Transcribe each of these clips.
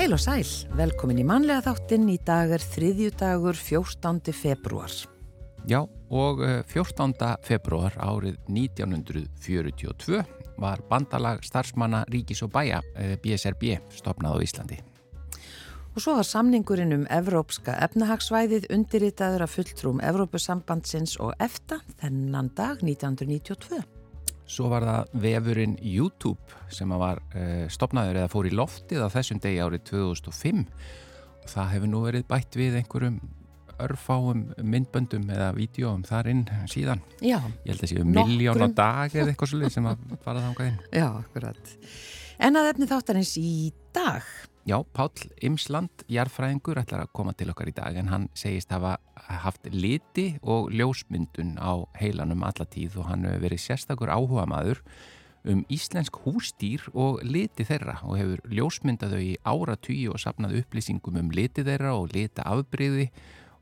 Heil og sæl, velkomin í manlega þáttinn í dag er þriðjudagur 14. februar. Já, og 14. Eh, februar árið 1942 var bandalag starfsmanna Ríkis og Bæja, BSRB, eh, stopnað á Íslandi. Og svo var samningurinn um Evrópska efnahagsvæðið undirritaður af fulltrúm Evrópusambandsins og EFTA þennan dag 1992. Svo var það vefurinn YouTube sem var uh, stopnaður eða fór í loftið á þessum degi árið 2005 og það hefur nú verið bætt við einhverjum örfáum myndböndum eða vídjóum þar inn síðan. Já. Ég held að séu miljón á dag eða eitthvað svolítið sem að fara þángað inn. Já, akkurat. En að efni þáttarins í dag Já, Páll Imsland, jarfræðingur, ætlar að koma til okkar í dag en hann segist hafa haft liti og ljósmyndun á heilanum alla tíð og hann hefur verið sérstakur áhuga maður um íslensk hústýr og liti þeirra og hefur ljósmyndaðau í áratýju og sapnað upplýsingum um liti þeirra og lita afbreyði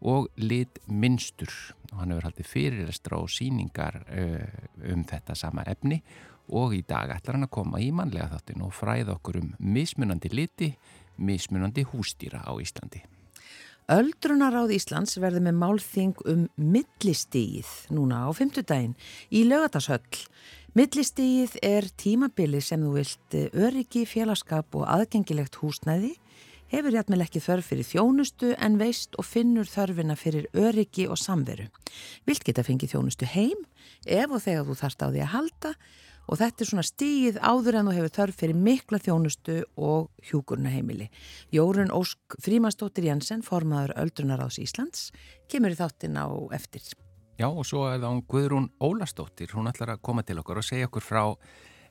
og lit minnstur og hann hefur haldið fyrirrestra og síningar uh, um þetta sama efni og í dag ætlar hann að koma í manlega þáttin og fræða okkur um mismunandi liti, mismunandi hústýra á Íslandi. Öldrunaráð Íslands verði með málþing um millistíð núna á fymtudaginn í lögatashöll. Millistíð er tímabili sem þú vilt öryggi, félagskap og aðgengilegt húsnæði, hefur jætmel ekki þörf fyrir þjónustu en veist og finnur þörfina fyrir öryggi og samveru. Vilt geta fengið þjónustu heim ef og þegar þú þarft á því að halda og þetta er svona stíð áður en þú hefur þörf fyrir mikla þjónustu og hjúkurnaheimili. Jórun Ósk Frímansdóttir Jensen, formaður Öldrunaráðs Íslands, kemur í þáttin á eftir. Já og svo er það Guðrún Ólastóttir, hún ætlar að koma til okkur og segja okkur frá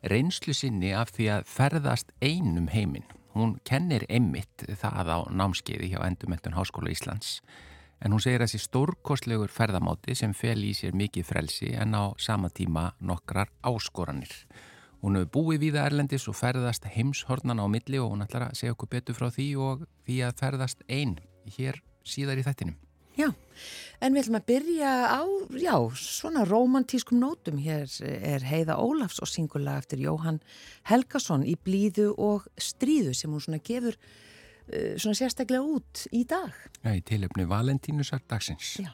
reynslu sinni af því að ferðast einum heiminn. Hún kennir einmitt það á námskeiði hjá Endumentun Háskóla Íslands en hún segir að þessi stórkostlegur ferðamáti sem fel í sér mikið frelsi en á sama tíma nokkrar áskoranir. Hún hefur búið við Erlendis og ferðast heimshornan á milli og hún ætlar að segja okkur betur frá því og því að ferðast einn hér síðar í þettinum. Já, en við ætlum að byrja á, já, svona romantískum nótum. Hér er Heiða Ólafs og singula eftir Jóhann Helgason í Blíðu og Stríðu sem hún svona gefur svona sérstaklega út í dag. Já, í tilöfni Valentínusar dagsins. Já.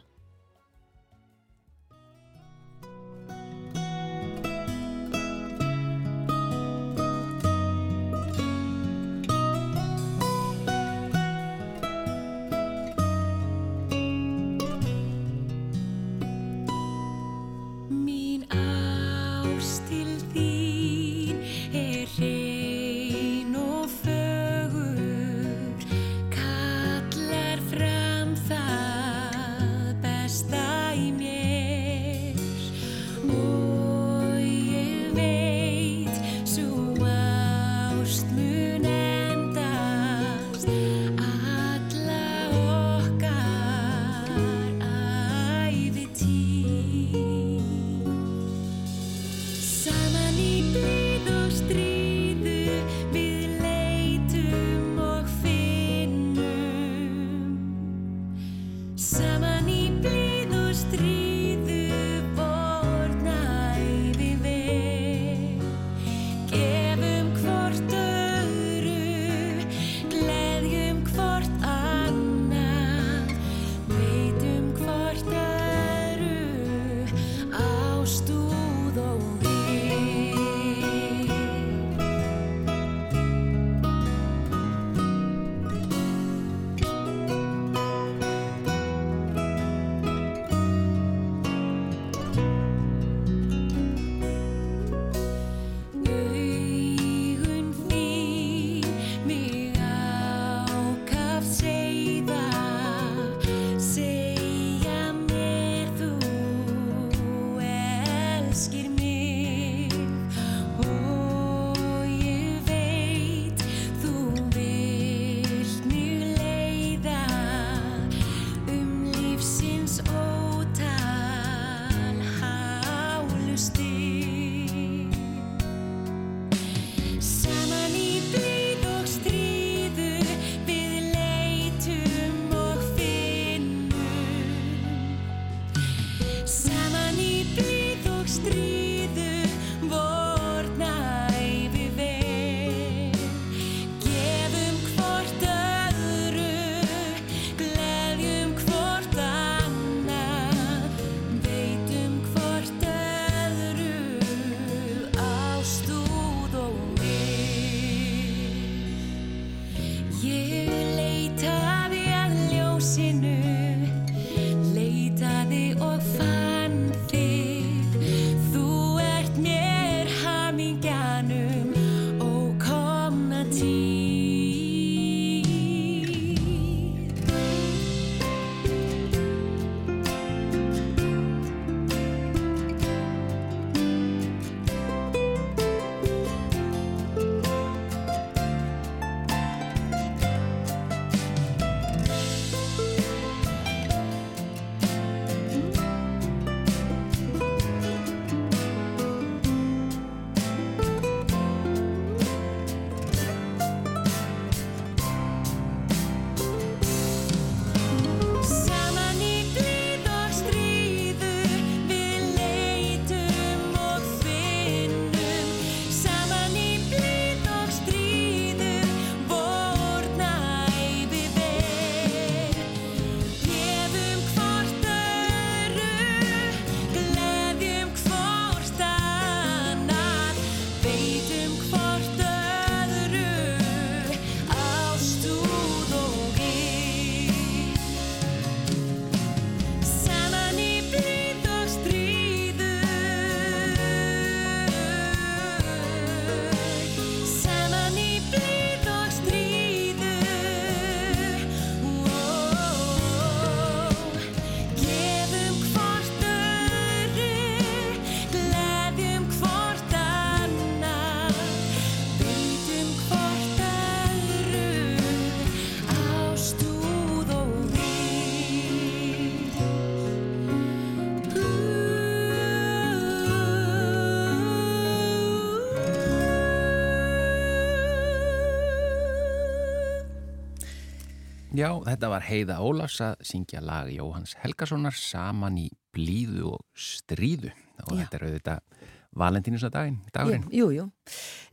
Já, þetta var Heiða Ólafs að syngja lag Jóhanns Helgasonar saman í blíðu og stríðu og Já. þetta er auðvitað valentínusadaginn, dagurinn. Jú, jú.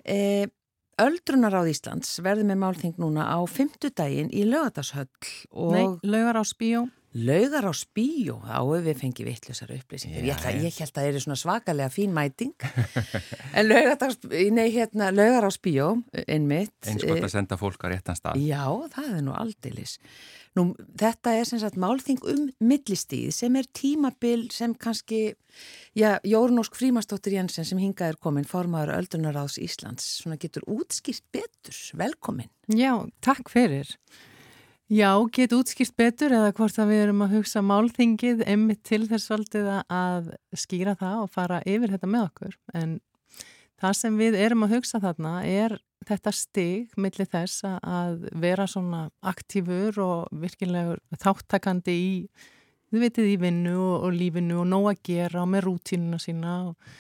E, Öldrunar á Íslands verður með málþing núna á fymtudaginn í lögatashöll og... Nei, lögar á spíó. Laugar á spíó, á við fengi vittlusar upplýsingar. Ég, ætla, ég held að það er svona svakalega fín mæting. en laugar, nei, hérna, laugar á spíó, einmitt. Eins gott að eh, senda fólk á réttan stað. Já, það er nú aldeilis. Nú, þetta er sem sagt málþing um millistíð sem er tímabil sem kannski, já, Jórnósk Frímastóttir Jensen sem hingað er komin, formadur Öldrunaráðs Íslands, svona getur útskýrt betur. Velkomin. Já, takk fyrir. Já, get útskýrt betur eða hvort að við erum að hugsa málþingið emmitt til þess valdið að skýra það og fara yfir þetta með okkur. En það sem við erum að hugsa þarna er þetta stig millir þess að vera svona aktífur og virkilegur þáttakandi í, þið veitir, í vinnu og, og lífinu og nóg að gera og með rútínuna sína og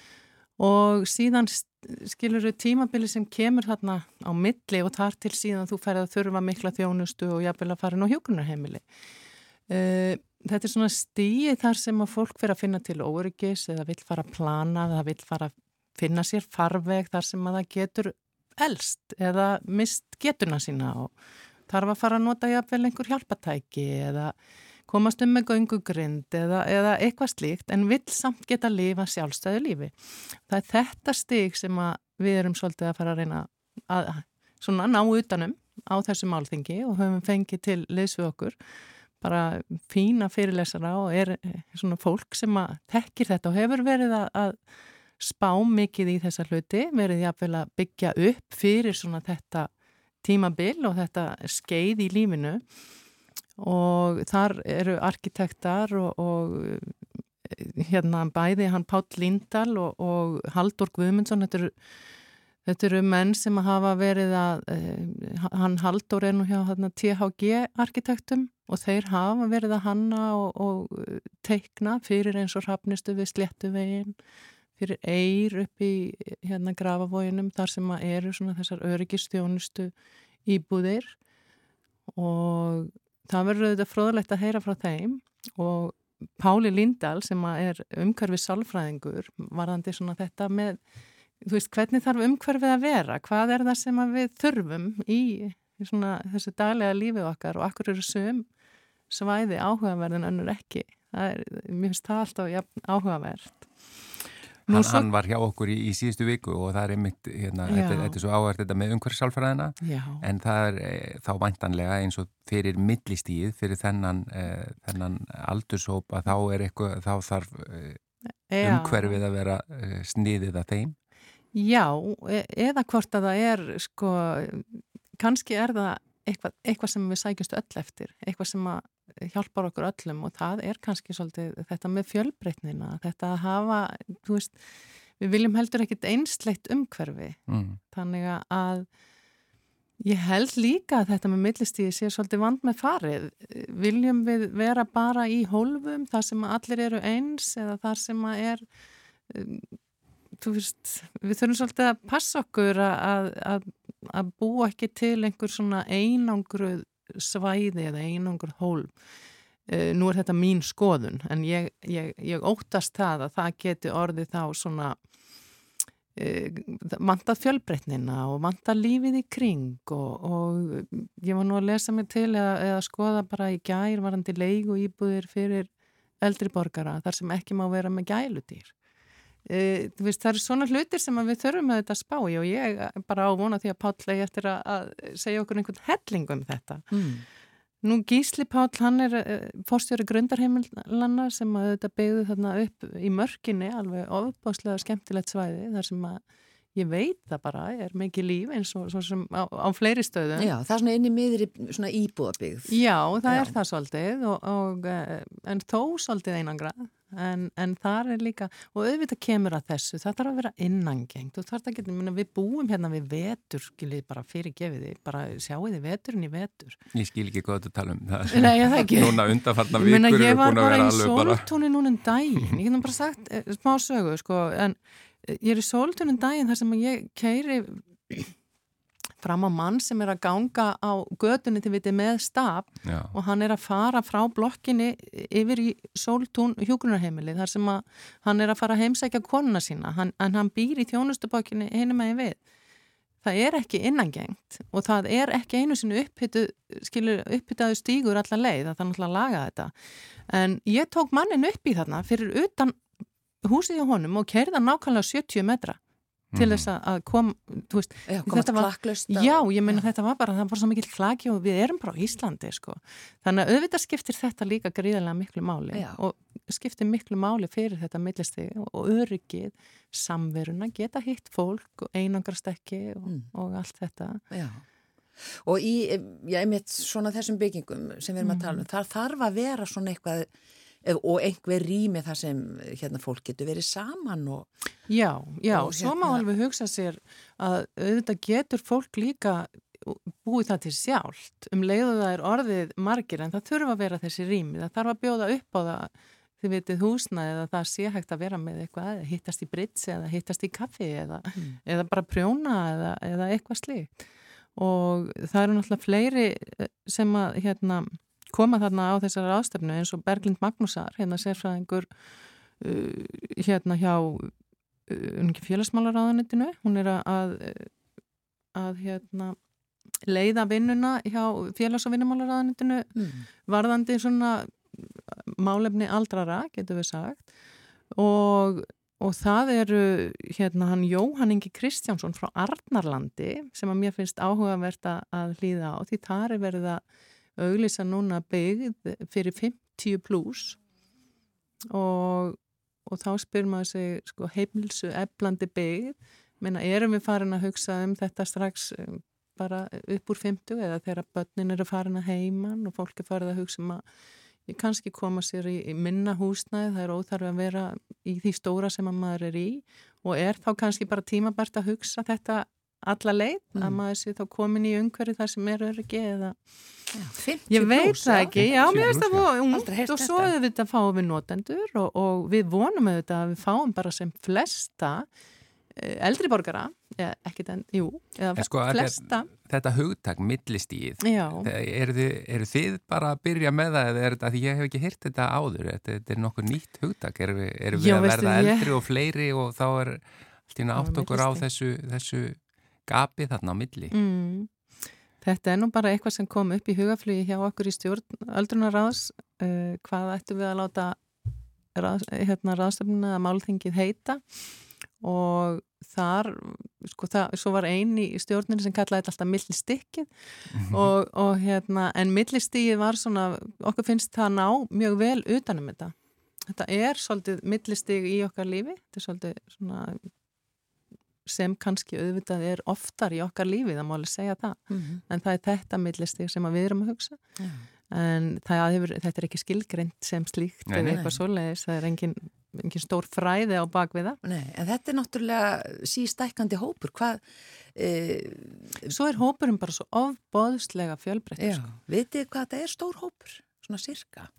og síðan skilur þau tímabili sem kemur þarna á milli og þar til síðan þú færði að þurfa mikla þjónustu og jafnvel að fara inn á hjókunarheimili. Uh, þetta er svona stíi þar sem að fólk fyrir að finna til óryggis eða vill fara að plana eða vill fara að finna sér farveg þar sem að það getur elst eða mist getuna sína og þarf að fara að nota jafnvel einhver hjálpatæki eða komast um með göngugrind eða, eða eitthvað slíkt en vill samt geta lifa sjálfstæðu lífi. Það er þetta stig sem við erum svolítið að fara að reyna að svona, ná utanum á þessu málþingi og höfum fengið til liðsvið okkur bara fína fyrirlesara og er svona fólk sem að tekkir þetta og hefur verið að, að spá mikið í þessa hluti, verið jáfnvel að byggja upp fyrir svona þetta tímabil og þetta skeið í lífinu og þar eru arkitektar og, og eh, hérna bæði hann Páll Lindahl og, og Haldur Guðmundsson þetta eru, þetta eru menn sem hafa verið að eh, hann Haldur er nú hjá hérna, THG arkitektum og þeir hafa verið að hanna og, og teikna fyrir eins og hafnistu við Slettuvegin fyrir eir upp í hérna grafavóginum þar sem eru svona þessar öryggistjónustu íbúðir. Og það verður auðvitað fróðlegt að heyra frá þeim og Páli Lindahl sem er umhverfið sálfræðingur varðandi svona þetta með þú veist hvernig þarf umhverfið að vera? Hvað er það sem við þurfum í svona þessu daglega lífið okkar og akkur eru sum svæði áhugaverðin önnur ekki? Er, mér finnst það alltaf áhugavert Hann, svo... hann var hjá okkur í, í síðustu viku og það er einmitt, hérna, þetta, þetta er svo áhært þetta með umhverfisálfræðina. En það er e, þá væntanlega eins og fyrir millistíð, fyrir þennan, e, þennan aldursópa þá er eitthvað, þá þarf e, umhverfið að vera sniðið að þeim. Já, e eða hvort að það er, sko, kannski er það eitthvað, eitthvað sem við sækjumst öll eftir, eitthvað sem hjálpar okkur öllum og það er kannski svolítið þetta með fjölbreytnina, þetta að hafa, þú veist, við viljum heldur ekkit einsleitt umhverfi, mm. þannig að ég held líka að þetta með millistíði sé svolítið vand með farið, viljum við vera bara í hólfum, þar sem allir eru eins eða þar sem að er um, þú veist, við þurfum svolítið að passa okkur að, að, að búa ekki til einhver svona einangruð svæði eða einangruð hólm. Uh, nú er þetta mín skoðun, en ég, ég, ég óttast það að það geti orðið þá svona uh, vantað fjölbreytnina og vantað lífið í kring og, og ég var nú að lesa mig til eða, eða skoða bara í gær varandi leigu íbúðir fyrir eldri borgara þar sem ekki má vera með gæludýr veist, það eru svona hlutir sem við þurfum að þetta spá í og ég bara ávona því að Páll eigi eftir að, segja okkur einhvern helling um þetta mm. Nú Gísli Páll hann er uh, fórstjóri grundarheimilana sem að þetta beigðu þarna upp í mörginni alveg ofbáslega skemmtilegt svæði þar sem að ég veit það bara, er mikið líf eins og sem á, á fleiri stöðum. Já, það er svona inni miður í svona íbúðabigð Já, það Já. er það svolítið og, og, eh, en þó svolítið einangra en, en þar er líka og auðvitað kemur að þessu, það þarf að vera innangengt og það er ekki, minna, við búum hérna við vetur, skiljið bara fyrir gefiði bara sjáu þið veturinn í vetur. Ég skil ekki hvað þú tala um það. Nei, það ekki. Núna undanfarnar vikur Ég, ég var bara í sóltóni núna um daginn, ég hef ég er í sóltunum daginn þar sem ég keiri fram á mann sem er að ganga á gödunni til viti með staf Já. og hann er að fara frá blokkinni yfir í sóltún hjókunarheimili þar sem að hann er að fara að heimsækja konuna sína hann, en hann býr í þjónustubokkinni einum megin við það er ekki innangengt og það er ekki einu sinu upphyttaðu stígur allar leið að það náttúrulega laga þetta en ég tók mannin upp í þarna fyrir utan húsið á honum og kerða nákvæmlega 70 metra til mm. þess að kom veist, já, þetta var, já, ég meina þetta var bara það var svo mikil klaki og við erum bara á Íslandi sko. þannig að auðvitað skiptir þetta líka gríðarlega miklu máli já. og skiptir miklu máli fyrir þetta millistegi og öryggið, samveruna geta hitt fólk og einangrast ekki og, mm. og allt þetta Já og í, já, einmitt svona þessum byggingum sem við erum að tala um, mm. þar þarf að vera svona eitthvað og einhver rými þar sem hérna, fólk getur verið saman og, Já, já, og svo hérna, má alveg hugsa sér að auðvitað getur fólk líka búið það til sjálft. Um leiðu það er orðið margir en það þurfa að vera þessi rými, það þarf að bjóða upp á það þið vitið húsna eða það sé hægt að vera með eitthvað eða hittast í brits eða hittast í kaffi eða, mm. eða bara prjóna eða, eða eitthvað slíkt. Og það eru náttúrulega fleiri eh, sem að hérna koma þarna á þessari ástöfnu eins og Berglind Magnúsar, hérna sérfræðingur uh, hérna hjá uh, félagsmálaráðanitinu, hún er að, að hérna, leiða vinnuna hjá félags- og vinnumálaráðanitinu mm. varðandi svona málefni aldrara, getur við sagt og, og það eru hérna hann Jóhann Ingi Kristjánsson frá Arnarlandi sem að mér finnst áhugavert að hlýða á því þar er verið að auglýsa núna byggð fyrir 50 pluss og, og þá spyr maður sig sko, heimilsu eflandi byggð menna erum við farin að hugsa um þetta strax um, bara upp úr 50 eða þegar börnin eru farin að heiman og fólk er farin að hugsa um að kannski koma sér í, í minna húsnæði það er óþarfi að vera í því stóra sem maður er í. Og er þá kannski bara tímabært að hugsa þetta alla leið mm. að maður sé þá komin í umhverju þar sem er öryggi eða já, ég veit það ekki. Já, mér veist það ungt og svo auðvitað fáum við notendur og, og við vonum auðvitað að við fáum bara sem flesta eh, eldri borgara ja, ekki den, jú, eða sko, flesta þetta, þetta hugtak, millistíð eru þið, er þið bara að byrja með það eða er þetta, því ég hef ekki hirt þetta áður þetta, þetta er nokkuð nýtt hugtak eru við, er við já, að verða eldri ég... og fleiri og þá er alltaf átt okkur á þessu, þessu gapið þarna á milli. Mm. Þetta er nú bara eitthvað sem kom upp í hugaflugi hjá okkur í stjórn öldrunaráðs uh, hvað ættu við að láta ráð, hérna, ráðstöfnuna að málþingið heita og þar, sko það, svo var eini í stjórnir sem kallaði þetta alltaf millistykkið mm -hmm. og, og hérna, en millistíkið var svona, okkur finnst það ná mjög vel utanum þetta. Þetta er svolítið millistík í okkar lífi, þetta er svolítið svona sem kannski auðvitað er oftar í okkar lífi, það má alveg segja það mm -hmm. en það er þetta millistig sem við erum að hugsa Já. en hefur, þetta er ekki skilgreynd sem slíkt nei, eða eitthvað svoleiðis, það er engin, engin stór fræði á bakviða. Nei, en þetta er náttúrulega sístækandi hópur, hvað e... Svo er hópurum bara svo ofbóðslega fjölbreyttur. Já, sko. vitið hvað þetta er stór hópur, svona sirka?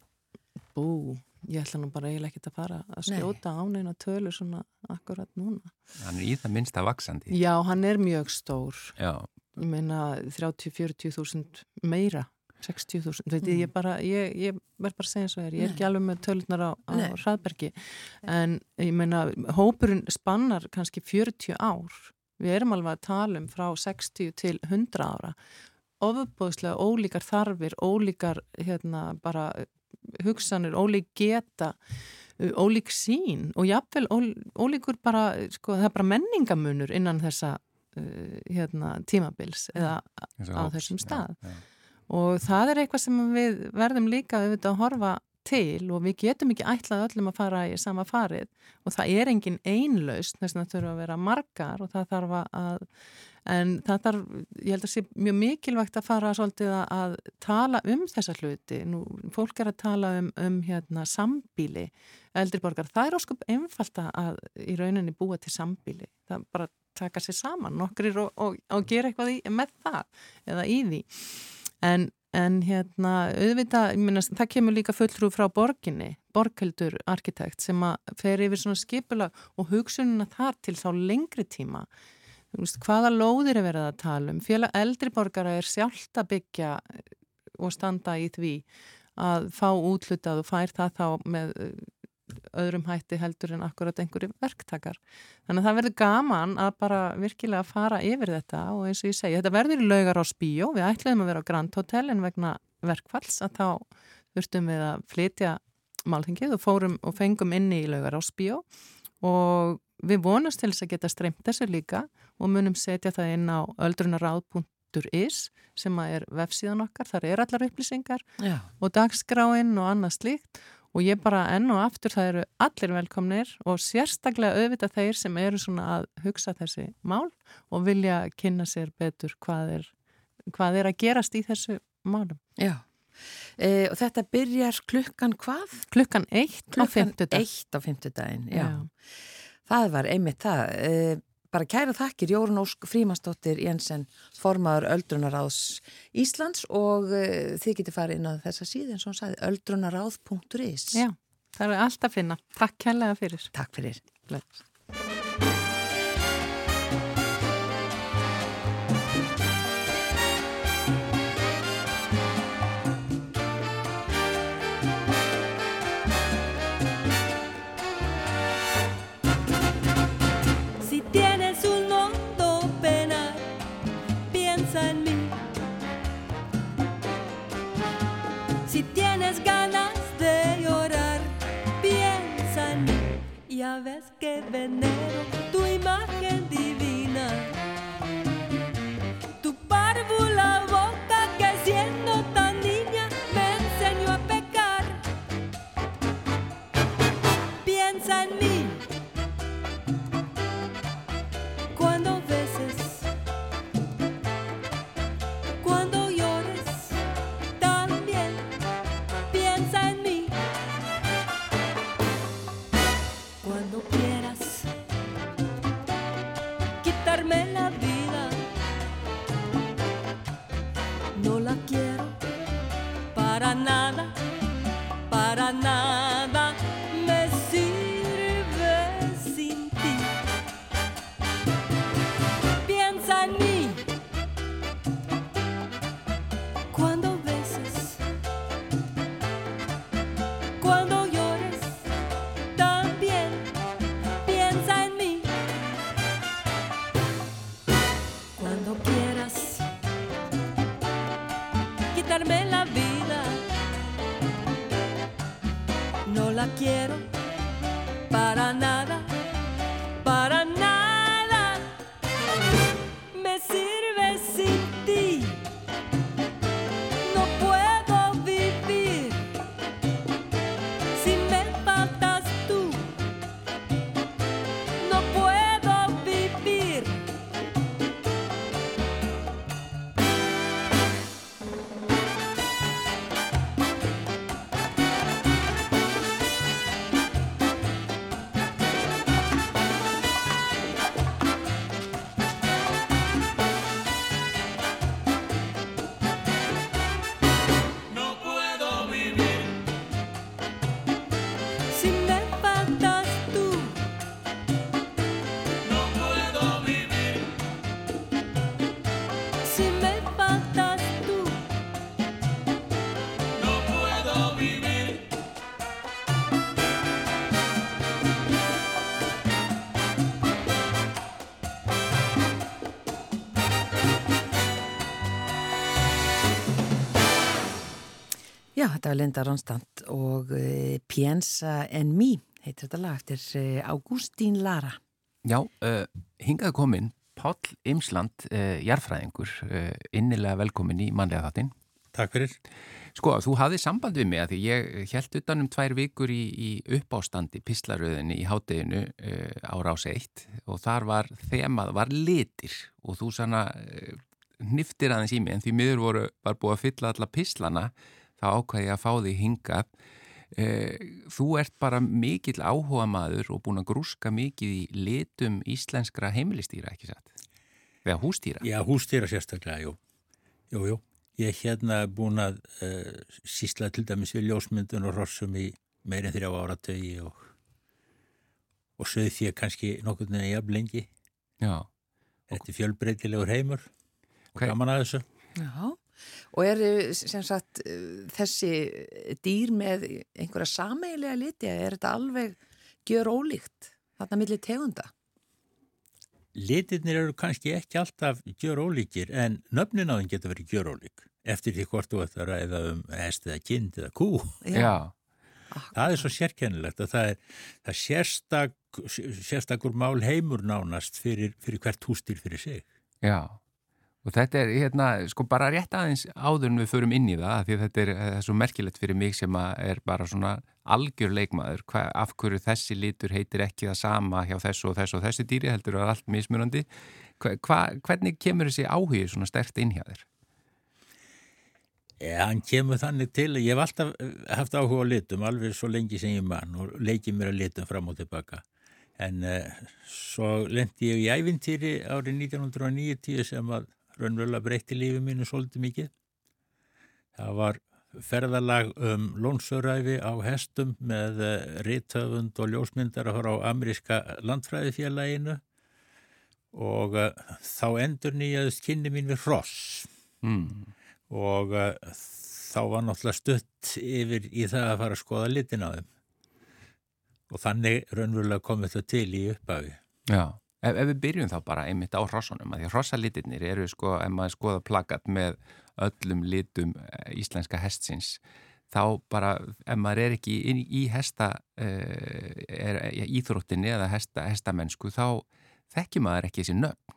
Bú Ég ætla nú bara eiginlega ekki að fara að skjóta á neina tölu svona akkurat núna. Hann er í það minnsta vaksandi. Já, hann er mjög stór. Já. Ég meina 30-40 þúsund meira, 60 þúsund. Mm. Ég, bara, ég, ég verð bara að segja eins og þér, ég er ekki alveg með tölunar á, á hraðbergi. En ég meina, hópurinn spannar kannski 40 ár. Við erum alveg að tala um frá 60 til 100 ára. Ofubóðslega ólíkar þarfir, ólíkar hérna bara hugsanir, ólík geta ólík sín og jáfnvel ólíkur bara, sko, það er bara menningamunur innan þessa uh, hérna, tímabils eða á þessum stað. ja, ja. og það er eitthvað sem við verðum líka auðvitað að horfa til og við getum ekki ætlað öllum að fara í sama farið og það er engin einlaust, þess að það þurfa að vera margar og það þarf að en það þarf, ég held að sé mjög mikilvægt að fara svolítið að tala um þessa hluti, nú fólk er að tala um, um hérna sambíli eldriborgar, það er óskup einfalt að í rauninni búa til sambíli það bara taka sér saman nokkur og, og, og gera eitthvað í, með það eða í því. En, en hérna auðvitað, minna, það kemur líka fulltrú frá borginni, borgheldur arkitekt sem að fer yfir svona skipula og hugsununa þar til þá lengri tíma hvaða lóðir er verið að tala um? Félag eldriborgara er sjálft að byggja eh, og standa í því að fá útlutað og fær það þá með eh, öðrum hætti heldur en akkurat einhverju verktakar. Þannig að það verður gaman að bara virkilega fara yfir þetta og eins og ég segi, þetta verður í laugar á spíó, við ætlaðum að vera á Grand Hotel en vegna verkfalls að þá þurftum við að flytja málþingið og fórum og fengum inni í laugar á spíó og við vonast til þess að geta streymt þessu líka og munum setja það inn á öldrunaráð.is sem er vefsíðan okkar, þar er allar upplýsingar Já. og dagskráinn og annað slíkt og ég bara enn og aftur það eru allir velkomnir og sérstaklega auðvitað þeir sem eru svona að hugsa þessi mál og vilja kynna sér betur hvað er, hvað er að gerast í þessu málum. Já. E, og þetta byrjar klukkan hvað? Klukkan eitt á fymtudag. Eitt á fymtudagin, já. já. Það var einmitt það. E, bara kæra þakkir Jórun Ósk Frímansdóttir Jensen, formaður Öldrunaráðs Íslands og uh, þið getur farið inn á þessa síðan sem hún sagði öldrunaráð.is Já, það er allt að finna. Takk kærlega fyrir. Takk fyrir. Blöð. Ya ves que venero tu imagen night. Já, þetta var Linda Ronstadt og uh, Piensa en mi heitir þetta lag eftir uh, Ágústín Lara. Já, uh, hingaðu komin Páll Imsland, uh, jarfræðingur, uh, innilega velkomin í mannlega þáttinn. Takk fyrir. Sko, þú hafði samband við mig að því ég held utan um tvær vikur í, í uppástandi pislaröðinni í hádeginu uh, á rás 1 og þar var þemað, var litir og þú sanna uh, hniftir aðeins í mig en því miður voru, var búið að fylla alla pislana þá ákvæði ég að fá því hingað. Uh, þú ert bara mikill áhuga maður og búin að grúska mikið í litum íslenskra heimilistýra, ekki satt? Eða hústýra? Já, hústýra sérstaklega, jú. Jú, jú. Ég er hérna búin að uh, sísla til dæmis við ljósmyndun og rossum í meirinn þrjá áratögi og, og sögð því að kannski nokkur neina jafn lengi. Já. Þetta er fjölbreytilegur heimur og Ok. gaman að þessu. Já, og er eh, sem sagt þessi dýr með einhverja sameigilega liti, er þetta alveg gjör ólíkt þarna milli tegunda? Litirnir eru kannski ekki alltaf gjör ólíkir en nöfnin á þeim getur verið gjör ólík eftir því hvort þú ætti að ræða um hest eða kind eða kú. Já. Það er svo sérkennilegt að það er, það er sérstak, sérstakur mál heimur nánast fyrir, fyrir hvert hústýr fyrir sig. Já, og þetta er hérna, sko bara rétt aðeins áður en við förum inn í það, því þetta er, er svo merkilegt fyrir mig sem er bara svona algjör leikmaður, hva, af hverju þessi litur heitir ekki það sama hjá þessu og þessu og þessu dýri, heldur það allt mismunandi. Hva, hvernig kemur þessi áhugi svona stert inn hjá þér? Ja, hann kemur þannig til að ég hef alltaf eh, haft áhuga á litum alveg svo lengi sem ég mann og leikið mér að litum fram og tilbaka. En uh, svo lendi ég í ævintýri árið 1990 sem að raunverulega breytti lífi mínu svolítið mikið. Það var ferðalag um lónsöræfi á hestum með uh, rithöfund og ljósmyndar að fara á ameríska landfræðifélaginu og uh, þá endur nýjaðist kynni mín við hross Mm. og uh, þá var náttúrulega stutt yfir í það að fara að skoða litin á þeim og þannig raunverulega kom þetta til í upphafi. Já. Ef, ef við byrjum þá bara einmitt á hrossunum, að því hrossalitirnir eru sko, ef maður skoða plakat með öllum litum eh, íslenska hestsins, þá bara, ef maður er ekki í, í hesta, uh, er, í íþróttinni eða hesta, hestamennsku, þá þekkir maður ekki þessi nöfn.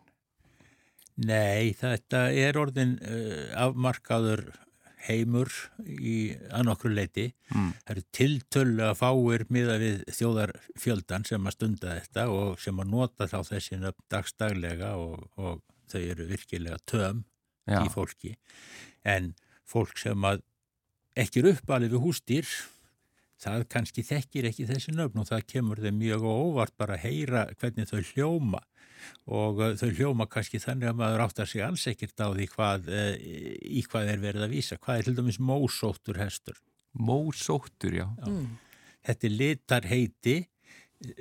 Nei, þetta er orðin uh, afmarkaður heimur í að nokkru leiti. Mm. Það eru tiltölu að fáir miða við þjóðarfjöldan sem að stunda þetta og sem að nota þá þessi nöfn dagstaglega og, og þau eru virkilega töm Já. í fólki. En fólk sem að ekki er uppalið við hústýr, það kannski þekkir ekki þessi nöfn og það kemur þeim mjög óvart bara að heyra hvernig þau hljóma og uh, þau hljóma kannski þannig að maður áttar sig alls ekkert á því hvað, uh, í hvað er verið að vísa. Hvað er til dæmis mósóttur hestur? Mósóttur, já. Mm. Þetta er litar heiti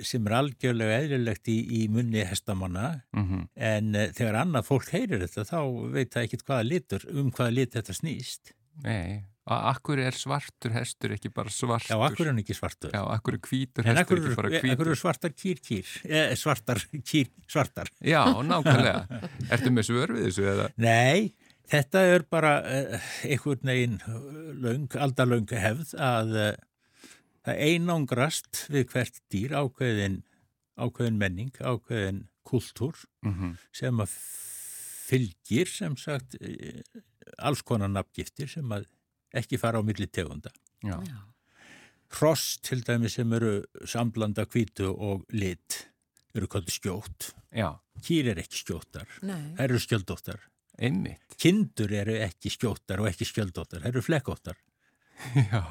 sem er algjörlega eðlilegt í, í munni hestamanna Mm en uh, þegar annað fólk heyrir þetta þá veit það ekkert hvaða litur, um hvaða lit þetta snýst. Nei, a- akkur er svartur hestur ekki bara svartur? Já, akkur er hann ekki svartur. Já, akkur er hvítur En hestur akkur ekki bara hvítur? er svartar kýr kýr, eh, svartar kýr svartar. Já, nákvæmlega. Ertu með svör við þessu eða? Nei, þetta er bara uh, einhvern veginn löng, aldalöng hefð að uh, það einangrast við hvert dýr ákveðin, ákveðin menning, ákveðin kultúr Mm sem að fylgir sem sagt eh, alls konar nafngiftir sem að ekki fara á milli tegunda. Já. Já. Hross til dæmi sem eru samblanda hvítu og lit eru kvöldu skjótt. Já, Kýr er ekki skjóttar, Nei. þær eru skjöldóttar. einmitt. Kindur eru ekki skjóttar og ekki skjöldóttar, þær eru flekkóttar. Já.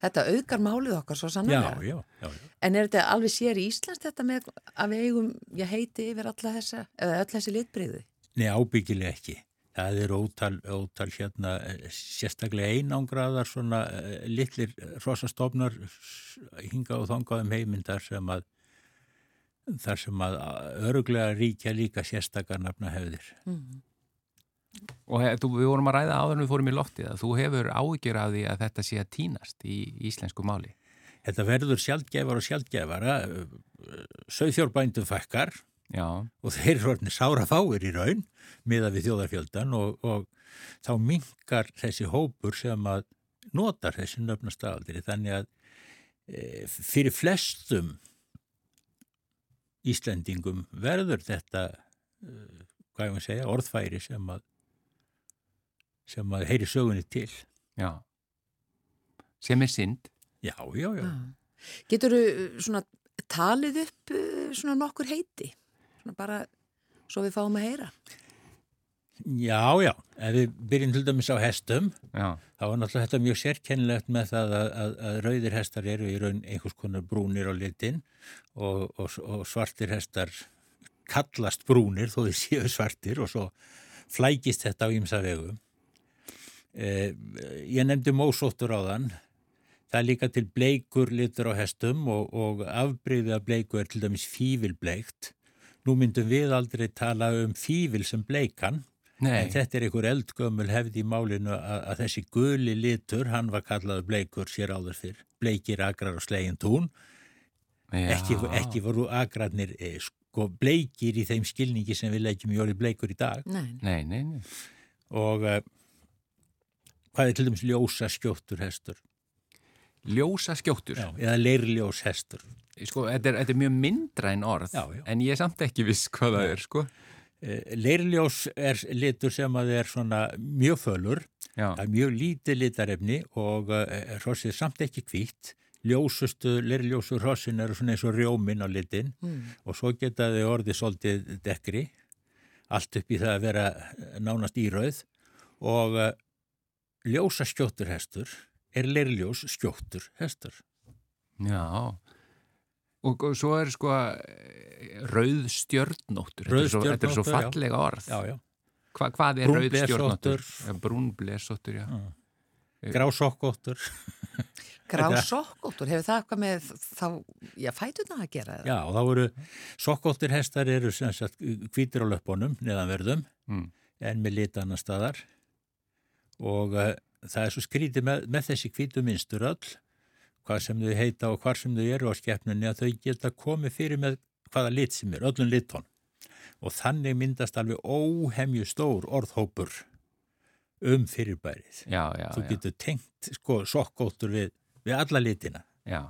Þetta auðgar málið okkar svo Já, sannlega. já, já, já. En er þetta alveg sér í Íslands þetta með að við eigum, ég heiti yfir alla þessa, eða öll þessi litbriði? Nei, ábyggilega ekki. Það eru ótal, ótal hérna, eh, sérstaklega einangraðar svona uh, litlir rosastofnar hinga og þangaðum heimindar sem að þar sem að öruglega ríkja líka sérstakar nafna hefðir. Mm. Og he, þú, við vorum að ræða áður en við fórum í loftið að þú hefur áhyggjur af því að þetta sé að týnast í íslensku máli. Þetta verður sjaldgæfar og sjaldgæfara, sögþjórbændum fækkar Já, og þeir eru orðinni sára fáir í raun miða við þjóðarfjöldan og, og þá minkar þessi hópur sem að notar þessi nöfna staðaldri þannig að e, fyrir flestum Íslendingum verður þetta e, hvað ég maður segja, orðfæri sem að sem að heyri sögunni til Já. Sem er synd. Já, já, já. Getur þú svona talið upp uh, svona nokkur heiti? Svona bara svo við fáum að heyra. Já, já. Ef við byrjum til dæmis á hestum, Já. þá er náttúrulega þetta mjög sérkennilegt með það að, að, að rauðir hestar eru í raun einhvers konar brúnir á litin og, og, og svartir hestar kallast brúnir þó þið séu svartir og svo flækist þetta á ímsa vegu. Eh, ég nefndi mósóttur á þann. Það er líka til bleikur litur á hestum og, og afbreyðið af bleiku er til dæmis fívilbleikt. Nú myndum við aldrei tala um fífil sem bleikan Nei. En þetta er einhver eldgömmul hefði í málinu að, að þessi guli litur, hann var kallaður bleikur sér áður fyrr. Bleikir agrar og slegin tún. Ekki, ekki voru agrarnir eh, sko bleikir í þeim skilningi sem við leggjum í orði bleikur í dag. Nei, Nei, nei, nei. Og uh, hvað er til dæmis ljósa skjóttur hestur? Ljósa skjóttur. Já, eða leirljós hestur. Sko, þetta er, þetta er mjög myndra en orð, Já, já. en ég er samt ekki viss hvað það er, sko. Uh, leirljós er litur sem að er svona mjög fölur. Það er mjög lítið litarefni og uh, hrossið er samt ekki hvítt. Ljósustu, leirljósu hrossin eru svona eins og rjóminn á litin og svo geta þau orðið svolítið dekri, allt upp í það að vera nánast írauð og uh, ljósa skjóttur hestur er leirljós skjóttur hestur. já. Og, og svo er sko eh, rauð Þetta er svo- Þetta er svo fallega orð. Já, já. Hva, hvað er Brún rauð stjörnóttur? blesóttur. Brún blesóttur, já. Grásokkóttur. grá sokkóttur, hefur það eitthvað með þá, já, fætuna að gera það? Já, og þá voru sokkóttur hestar eru sem sagt hvítir á löpunum neðanverðum Mm. en með lit annar staðar og uh, það er svo skrítið með, með þessi hvítu minnstur öll hvað sem þau heita og hvar sem þau eru á skepnunni að þau geta komið fyrir með hvaða lit sem er, öllum litón og þannig myndast alveg óhemju stór orðhópur um fyrirbærið. Já, já, Þú getur tengt sko sokkóttur við, við alla litina. já.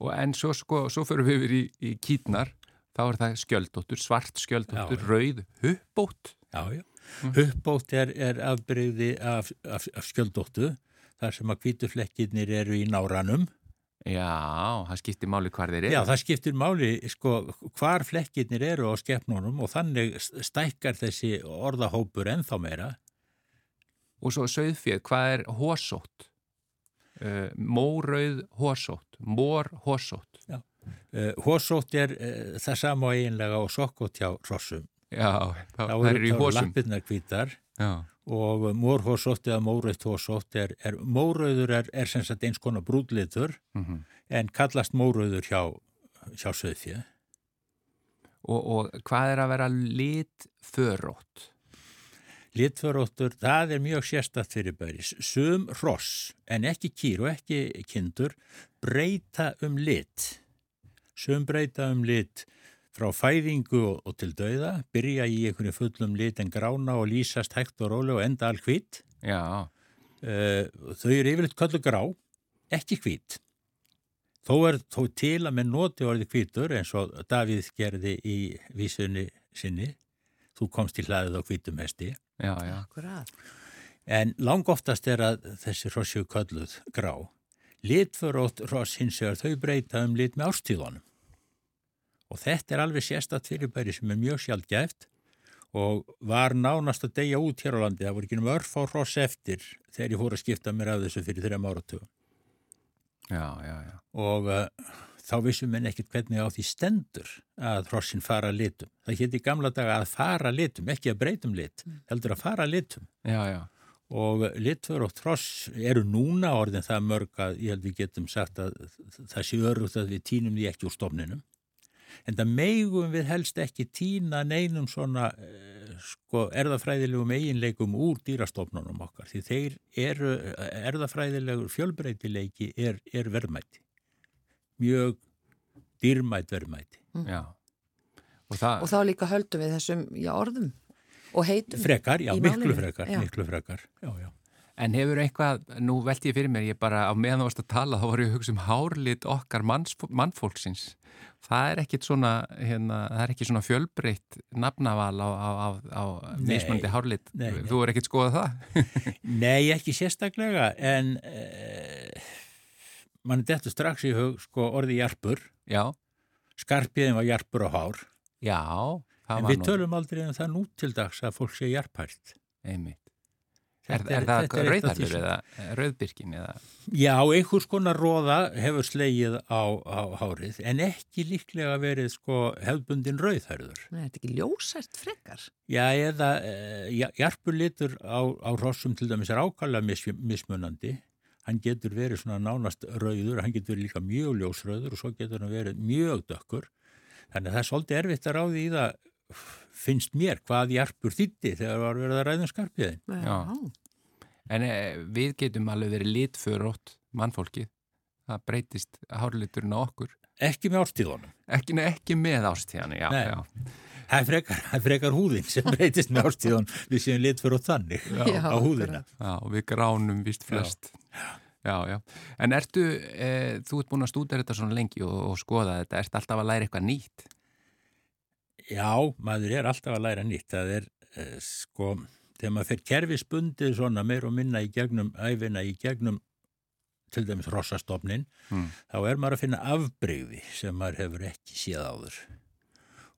Og en svo, sko, svo fyrir við yfir í, í kýtnar, þá er það skjöldóttur, svart skjöldóttur, rauð, huppótt. Já, já. Huppbót er, er afbreyði af, af, af skjöldóttu þar sem að hvítuflekkirnir eru í náranum. Já, það skiptir máli hvar þeir eru. Já, það skiptir máli sko hvar flekkirnir eru á skepnunum og þannig stækkar þessi orðahópur ennþá meira. Og svo söðfjöð, hvað er hósótt? Uh, mórauð hósótt, mór hósótt. Uh, Hósótt er uh, það sama eiginlega og sokkótt hjá hrossum. Já, það, Þá það eru í hósum. lappirnar hvítar Já, og mórhósótt eða mórauðt hósótt er, er mórauður er, er sem sagt eins konar brúdlitur mm en kallast mórauður hjá, hjá söðfjöð. og, og hvað er að vera litförótt? Litföróttur, það er mjög sérstætt fyrir bæris. Sum hross, en ekki kýr og ekki kindur, breyta um lit. Sum breyta um lit frá fæðingu og, til dauða, byrja í einhverju fullum lit en grána og lýsast hægt og rólega og enda all hvít. Já, Uh, þau eru yfirleitt köllu grá, ekki hvít. Þó er þó til að með noti orði hvítur eins og Davíð gerði í vísunni sinni. Þú komst í hlaðið á hvítum hesti. já, já. Akkurat. En langoftast er að þessi hrossju kölluð grá. Litförótt hross hins vegar þau breyta um lit með ástíðunum. Og þetta er alveg sérstatt fyrirbæri sem er mjög sjálfgæft og var nánast að deyja út hér á landi. Það voru ekki um örf á hross eftir þegar ég fór að skipta mér af þessu fyrir þrejum áratugum. Já, já, já. Og uh, þá vissum menn ekkert hvernig á því stendur að hrossin fara litum. Það hétt í gamla daga að fara litum, ekki að breytum lit, heldur að fara litum. Já, já. og litför og tross eru núna orðin það mörg að ég held við getum sagt að það sé örugt að við tínum því ekki úr stofninum en það meigum við helst ekki tína neinum svona eh, sko erðafræðilegum eiginleikum úr dýrastofnunum okkar því þeir eru erðafræðilegur fjölbreytileiki er, er verðmæti mjög dýrmætt verðmæti já. Og það, Og þá líka höldum við þessum já, orðum og heitum. frekar, já, miklu frekar já. miklu frekar, já, já En hefur eitthvað, nú veldi ég fyrir mér, ég bara á meðan þú varst að tala, þá voru ég að hugsa um hárlit okkar manns, mannfólksins. Það er ekkit svona, hérna, það er ekki svona fjölbreytt nafnaval á, á, á, á mismöndi hárlit. Nei. Þú er ekkit skoðað það? Nei, ekki sérstaklega, en uh, mann er þetta strax í hug, sko, orði jarpur, Já, skarpiðin var jarpur á hár, já, það en var við tölum aldrei um það nú til dags að fólk sé jarphært. einmitt. Er, er, er- það sem- eða rauðbyrkin eða? Já, einhvers konar róða hefur slegið á, á hárið, en ekki líklega verið, sko, hefðbundin rauðhærður. Nei, þetta er ekki ljósært frekar. Já, eða uh, jarpurlitur á, á rossum til dæmis er ákvæmlega mis, mismunandi. Hann getur verið svona nánast rauður, hann getur verið líka mjög ljósrauður og svo getur hann verið mjög dökkur. Þannig að það er svolítið erfitt að ráði í það, finnst mér, hvað jarpur þýtti þegar var verið að ræða um skarpiðin. Já. En e, við getum alveg verið litförótt mannfólkið. Það breytist hárliturinn á okkur. Ekki með ástíðunum. Ekki, ekki með ástíðan, já, já. Það er frekar, það frekar húðin sem breytist með ástíðunum. Við séum lit fyrir þannig Já, á húðina. Já, og við gránum vist flest. Já, já. En ertu, e, þú ert búin að stúdera þetta svona lengi og, og skoða þetta, ertu alltaf að læra eitthvað nýtt? Já, maður er alltaf að læra nýtt. Það er, uh, sko, þegar maður fer kerfisbundið svona meir og minna í gegnum æfina, í gegnum til dæmis rossastofnin, Mm. þá er maður að finna afbreyði sem maður hefur ekki séð áður.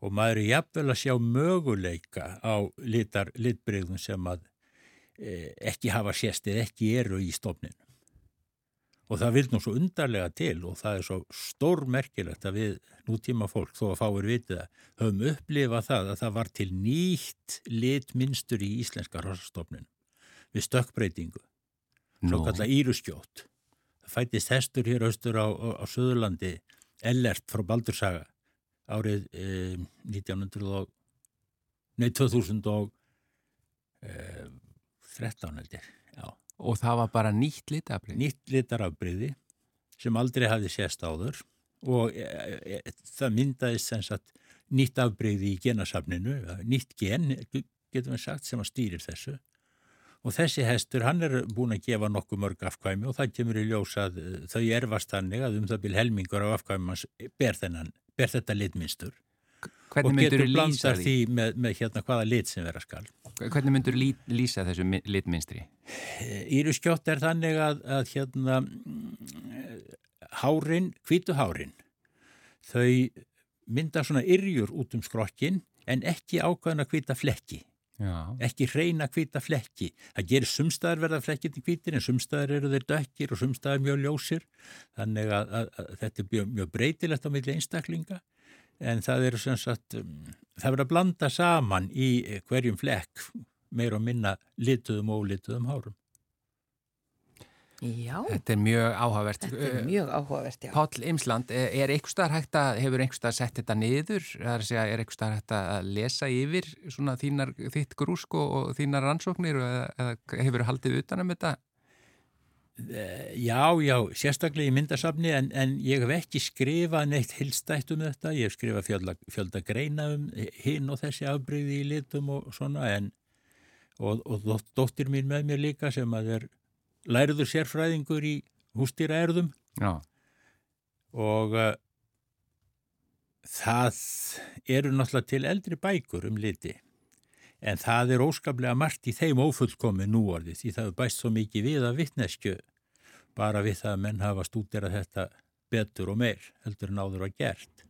Og maður er jafnvel að sjá möguleika á litar, litbreyðum sem að e, ekki hafa sést eða ekki eru í stofnin. Og það vil nú svo undarlega til og það er svo stórmerkilegt að við nútíma fólk, þó að fáir vitið það, höfum upplifað það að það var til nýtt litmynstur í íslenska rossastofnin við stökkbreytingu, svo Nú. kalla íruskjótt. Það fættist hestur hér austur á, á, á Suðurlandi, Ellert frá Baldursaga, árið eh, 1900 og, nei 2013 held ég. Og það var bara nýtt litabrið? Nýtt litarafbreyði sem aldrei hafði sést áður og e, e, það myndaðist sem sagt nýtt afbreyði í genasafninu, nýtt gen, getum við sagt, sem að stýrir þessu. Og þessi hestur, hann er búin að gefa nokkuð mörg afkvæmi og það kemur í ljós að eh, þau erfast þannig að um það byrj helmingur af afkvæmi hans ber, ber þetta litmynstur og getur blandað því? því með, með hérna hvaða lit sem vera skal. Hvernig myndur þú lýsa þessu mi- litmynstri? Íru skjótt er þannig að, að hérna hárin, hvítu hárin þau mynda svona yrjur út um skrokkin en ekki ákvæðan að hvíta flekki Já. ekki reyna hvíta flekki það gerir sumstaðar verða flekkið til hvítir en sumstaðar eru þeir dökkir og sumstaðar mjög ljósir þannig að, að, að þetta er mjög, mjög breytilegt á milli einstaklinga en það eru sem sagt um, það verður að blanda saman í hverjum flekk meir og minna lituðum og ólituðum hárum Já, Þetta er mjög áhugavert. þetta er mjög áhugavert, já. Páll Imsland, er einhver staðar hægt að, hefur einhver staðar sett þetta niður? Það er að segja, er einhver staðar hægt að lesa yfir svona þínar, þitt grúsk og, og þínar rannsóknir eða, eða hefur haldið utanum þetta? Eh, Já, já, sérstaklega í myndasafni en, en ég hef ekki skrifað neitt hilstætt um þetta, ég hef skrifað fjölda, fjölda greina um hinn og þessi afbreyði í litum og svona en og, og dó- dóttir mín með mér líka sem að er læriður sérfræðingur í hústýraerðum og uh, það eru náttúrulega til eldri bækur um liti en það er óskaplega margt í þeim ófullkomi núorði því það er bæst svo mikið við að vittneskju bara við það að menn hafa stúderað þetta betur og meir heldur en áður var gert.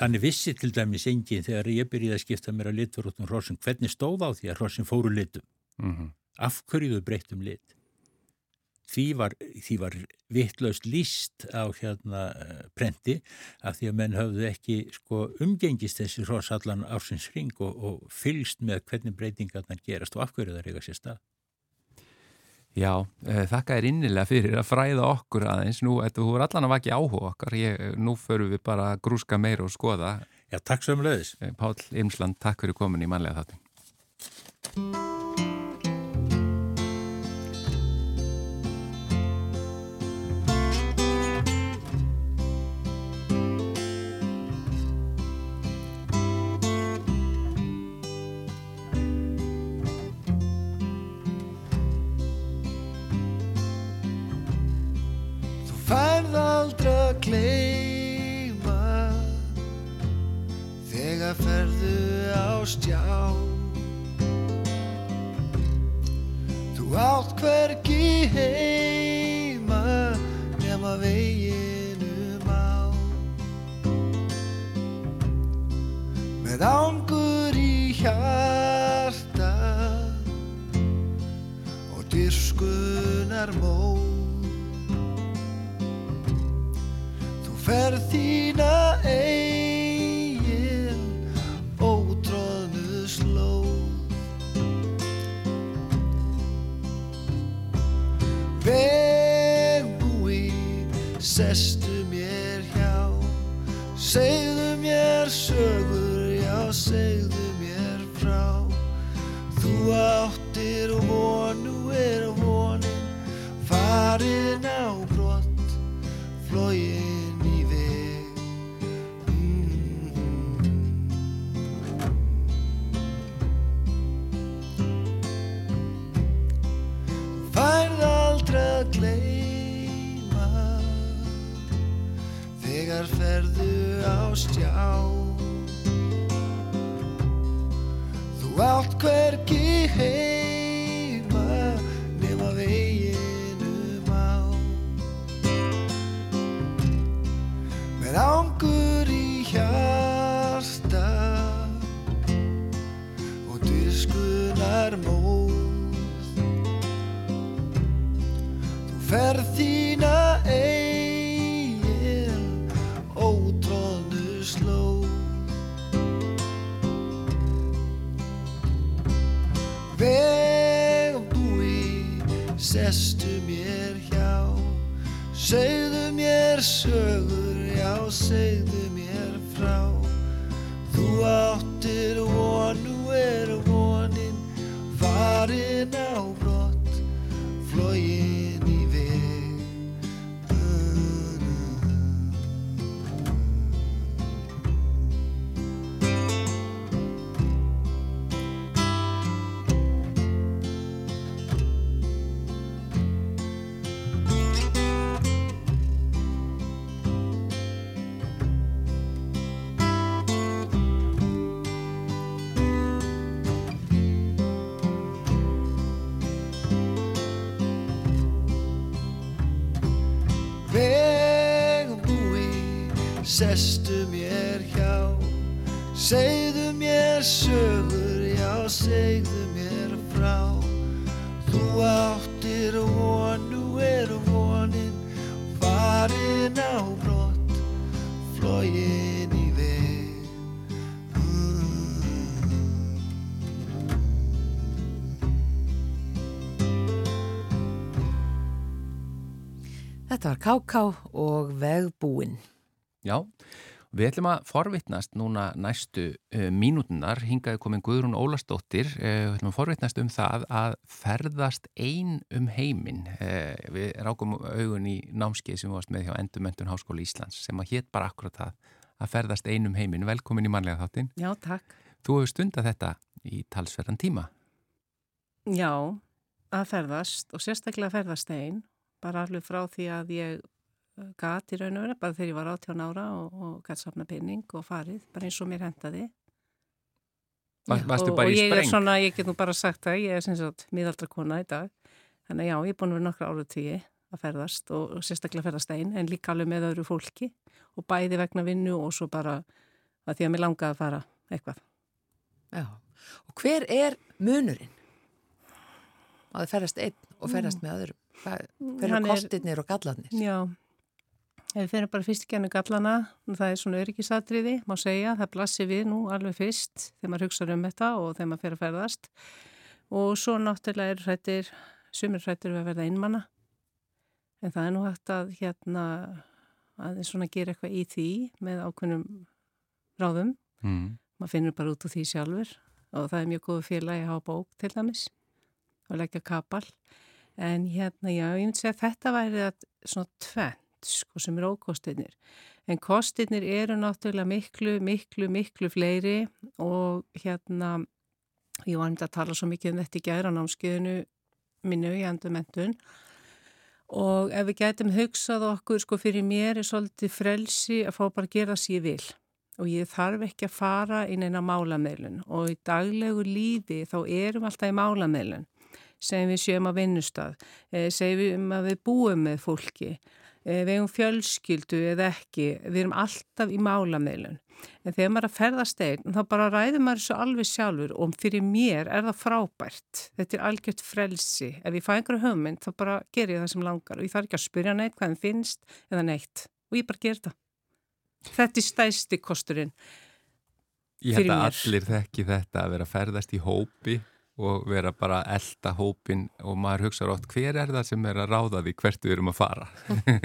Þannig vissi til dæmis enginn þegar ég byrjaði að skipta mér að litfóruðum hrossin hvernig stóð á því að hrossin fóru litum Mm af hverju þau breyttum lit. Því var, því var vittlaust líst á hérna eh, prenti af því að menn höfðu ekki sko, umgengist þessi hross allan ársins ring og, og fylgst með hvernig breytingarnar gerast og af hverju það reyga sér stað. Já, uh, þakka þér innilega fyrir að fræða okkur aðeins. Nú, þetta voru allan að vakja áhuga okkar. Ég, nú förum við bara að grúska meira og skoða. Já, takk sömulegðis. Eh, Páll Imsland, takk fyrir komin í manlega þáttin. Ferðu á stjá Þú átt hvergi heima nema veginum á Með ángur í hjarta og dyrkunar móð Þú ferð sestu mér hjá Segðu mér sögur, já segðu mér frá Þú áttir von, nú er vonin farin á brott flógin í veg Þetta var Káká og Vegbúin. Já, við ætlum að forvitnast núna næstu uh, mínútunar, hingaði komin Guðrún Ólastóttir, uh, við ætlum að forvitnast um það að ferðast ein um heiminn. Uh, við rákum augun í námskeið sem við varst með hjá Endurmentun Háskóla Íslands sem að hétt bara akkurat það að ferðast ein um heiminn. Velkomin í mannlega þáttinn. Já, takk. Þú hefur stundað þetta í talsverðan tíma. Já, að ferðast og sérstaklega að ferðast einn, bara alveg frá því að ég gat í raun og verið, bara þegar ég var 18 ára og, og gætt safna penning og farið, bara eins og mér hendaði. Var, og, og ég er svona, ég get nú bara sagt það, ég er sem sagt miðaldra kona í dag, þannig að já, ég er búin að vera nokkra ára tíu að ferðast og, og sérstaklega ferðast einn, en líka alveg með öðru fólki og bæði vegna vinnu og svo bara að því að mér langaði að fara eitthvað. Já. Og hver er munurinn? Að ferðast einn og ferðast með öðrum. Hvað, hver er- kostirnir og gallarnir? Já, ef við fyrir bara fyrst gennu gallana, það er svona öryggisatriði, má segja, það blassi við nú alveg fyrst þegar maður hugsa um þetta og þegar maður fyrir að ferðast. Og svo náttúrulega er hrættir, sumir hrættir við að verða einmanna en það er nú hægt að hérna að svona gera eitthvað í því með ákveðnum ráðum, Mm. maður finnur bara út úr því sjálfur. Og það er mjög góðu félagi að hafa bók til dæmis og leggja kapal. En hérna já, ég myndi segja að þetta væri að svona tvent sko sem er ókostinir en kostinir eru náttúrulega miklu, miklu, miklu fleiri og hérna ég var að tala svo mikið um þetta í gæra námskeiðinu minnu í endurmentun og ef við getum hugsað okkur sko fyrir mér er svolítið frelsi að fá bara að gera það sem ég vil og ég þarf ekki að fara inn eina málameilun og í daglegu lífi þá erum alltaf í málameilun sem við séum að vinnustad, eh, segjum að við búum með fólki, við hefum fjölskyldu eða ekki, við erum alltaf í málameilun. En þegar maður er að ferðast einn, þá bara ræður maður þessu alveg sjálfur og fyrir mér er það frábært. Þetta er algjört frelsi. Ef ég fæ einhverju hugmynd, þá bara ger ég það sem langar og ég þarf ekki að spyrja neitt hvað þeim finnst eða neitt. Og ég bara ger það. Þetta er stæsti kosturinn. Ég held fyrir að mér. allir þekki þetta að vera að ferðast í hópi og vera bara að elda hópin og maður hugsa oft hver er það sem er að ráða því hvert við erum að fara.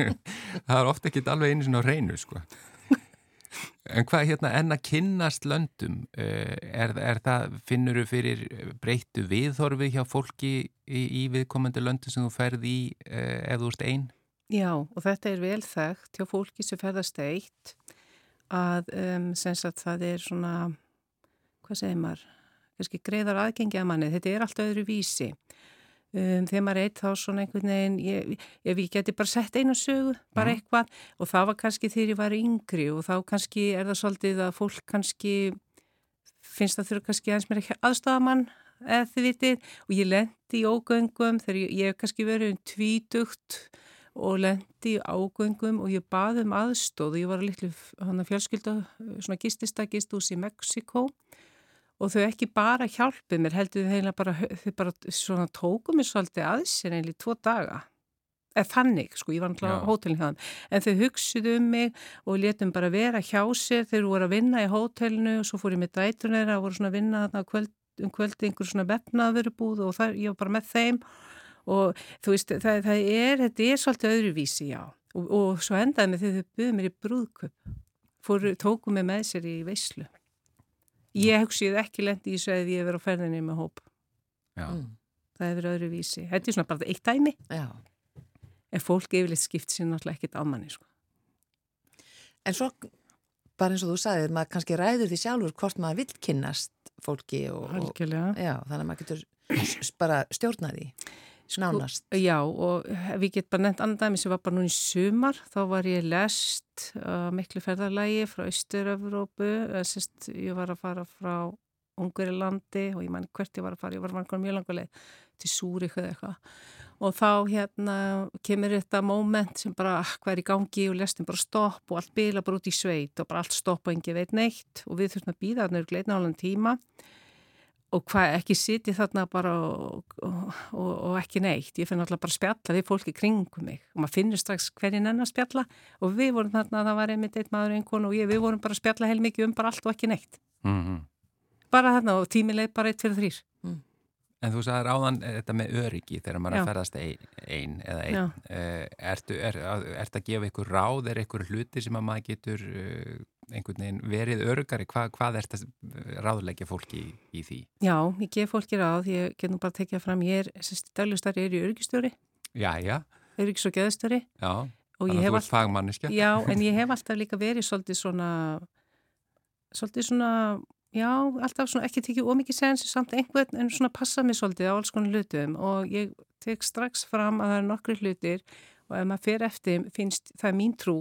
það er ofta ekki alveg einu á reynu sko. En hvað hérna enn að kynnast löndum, eh, er, er það, finnur þú fyrir breyttu viðhorfi hjá fólki í, í viðkomandi löndum sem þú ferð í eh, ef þú ert einn? Já, og þetta er vel þekkt hjá fólki sem ferðast eitt að um, sem sagt það er svona, hvað segir maður, kannski greiðar aðgengi að manni, þetta er allt öðru vísi. Um, þegar maður eitt þá svona einhvern veginn, ég, ef ég geti bara sett einu sögu, bara eitthvað og það var kannski þegar ég var yngri og þá kannski er það svolítið að fólk kannski finnst það þurfa kannski aðeins mér aðstofamann eða þið vitið og ég lendi í ógöngum þegar ég, ég hef kannski verið um tvítugt og lendi í ágöngum og ég baði um aðstóð og ég var að litlu fjölskylda, svona gististakistús í Mexiko og þau ekki bara hjálpið mér, heldur þau heila bara, þau bara svona tóku mér svolítið að sér einlega í tvo daga. Eða þannig, sko, ég var náttúrulega á Já. hótelin hjá þeim. En þau hugsuðu um mig og letum bara vera hjá sér þegar voru að vinna í hótelinu og svo fór ég með dætunir að voru svona að vinna þarna kvöld, um kvöldi einhver svona vefnaðverubúð og það, ég var bara með þeim og þú veist, það, það er, þetta er svolítið öðruvísi, já. Og, og svo endaði með þegar þau buðið mér í brúðköp, fóru, tóku mig með sér í veislu. Ég hugsið ekki lendi í þessu að ég verið á ferðinni með hóp. Já. Mm. Það hefur öðru vísi. Þetta er svona bara eitt dæmi. Já. En fólk yfirleitt skipt sér náttúrulega ekkit á manni, sko. En svo, bara eins og þú sagðið, maður kannski ræður því sjálfur hvort maður vill kynnast fólki og, og Algjörlega. já, þannig að maður getur bara stjórnaði, nánast. Já, og ef ég get bara nefnt annan dæmi sem var bara núna í sumar, þá var ég lest uh, miklu ferðarlægi frá Östur-Evrópu, sérst, ég var að fara frá Ungarilandi og ég man hvert ég var að fara, ég var að fara mjög languleg til Súrik eða eitthvað og þá hérna kemur þetta moment sem bara, ah, hvað er í gangi og lestin bara stopp og allt bila bara út í sveit og bara allt stopp og engi veit neitt og við þurfum að býða þarna eru gleitna álan tíma og hvað ekki siti þarna bara og, og, og, og ekki neitt. Ég finn alltaf bara að spjalla við fólki kringum mig og maður finnur strax hverjinn enn að spjalla og við vorum þarna, það var einmitt eitt maður einhvern og ég, við vorum bara að spjalla heil mikið um bara allt og ekki neitt. Mm Bara þarna og tímileg bara eitt fyrir þrýr. En þú sagði ráðan þetta með öryggi þegar maður er að ferðast ein, ein eða einn. Uh, ertu, er, ertu að gefa ykkur ráð, er ykkur hluti sem að maður getur uh, einhvern veginn verið örugari? Hva, hvað er þetta ráðleggja fólki í, í því? Já, ég gef fólki ráð, ég get nú bara að tekja fram, ég er, sérst, daglustari er í öryggistjóri, Jæja, öryggis og geðstjóri já, þannig að þú ert fagmanniska. Já, en ég hef alltaf líka verið svolítið svona, svolítið svona, já, alltaf svona ekki tekið ómikið sens, samt einhvern en svona passa mig svolítið á alls konar hlutum og ég tek strax fram að það er nokkri hlutir og ef maður fer eftir finnst það er mín trú.